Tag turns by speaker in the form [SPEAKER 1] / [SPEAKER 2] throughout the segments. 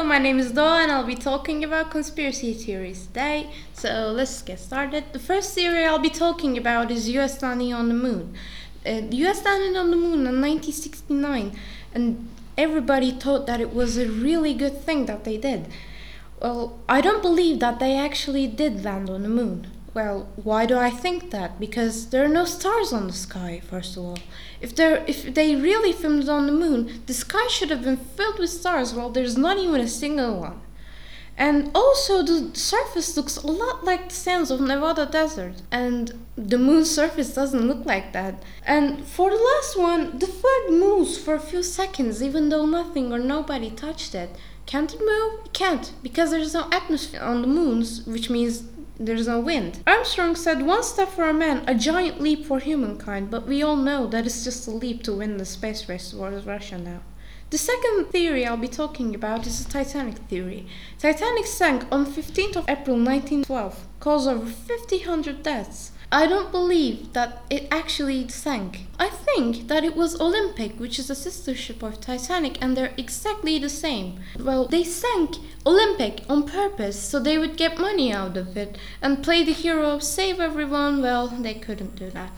[SPEAKER 1] Hello, my name is Doa and I'll be talking about conspiracy theories today. So let's get started. The first theory I'll be talking about is US landing on the moon. Uh, the US landed on the moon in 1969 and everybody thought that it was a really good thing that they did. Well, I don't believe that they actually did land on the moon. Well, why do I think that? Because there are no stars on the sky, first of all. If there if they really filmed on the moon, the sky should have been filled with stars, well there's not even a single one. And also the surface looks a lot like the sands of Nevada desert and the moon's surface doesn't look like that. And for the last one, the flag moves for a few seconds even though nothing or nobody touched it. Can't it move? It can't because there's no atmosphere on the moons, which means there's no wind. Armstrong said one step for a man, a giant leap for humankind, but we all know that it's just a leap to win the space race towards Russia now. The second theory I'll be talking about is the Titanic theory. Titanic sank on 15th of April 1912, caused over 50 deaths. I don't believe that it actually sank. I think that it was Olympic, which is a sister ship of Titanic, and they're exactly the same. Well, they sank Olympic on purpose so they would get money out of it and play the hero save everyone. Well, they couldn't do that.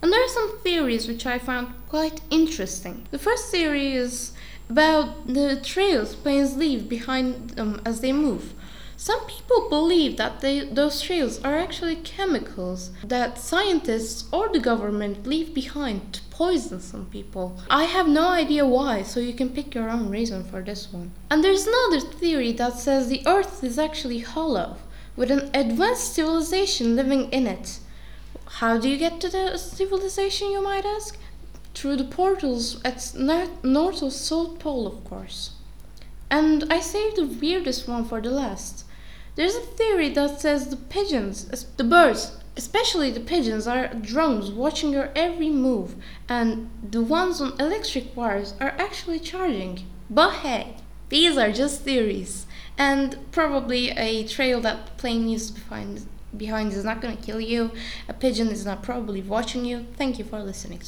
[SPEAKER 1] And there are some theories which I found quite interesting. The first theory is about the trails planes leave behind them as they move. Some people believe that they, those trails are actually chemicals that scientists or the government leave behind to poison some people. I have no idea why, so you can pick your own reason for this one. And there's another theory that says the earth is actually hollow, with an advanced civilization living in it. How do you get to the civilization, you might ask? Through the portals at North or South Pole, of course. And I saved the weirdest one for the last. There's a theory that says the pigeons, the birds, especially the pigeons, are drones watching your every move, and the ones on electric wires are actually charging. But hey, these are just theories, and probably a trail that plane needs behind behind is not going to kill you. A pigeon is not probably watching you. Thank you for listening to.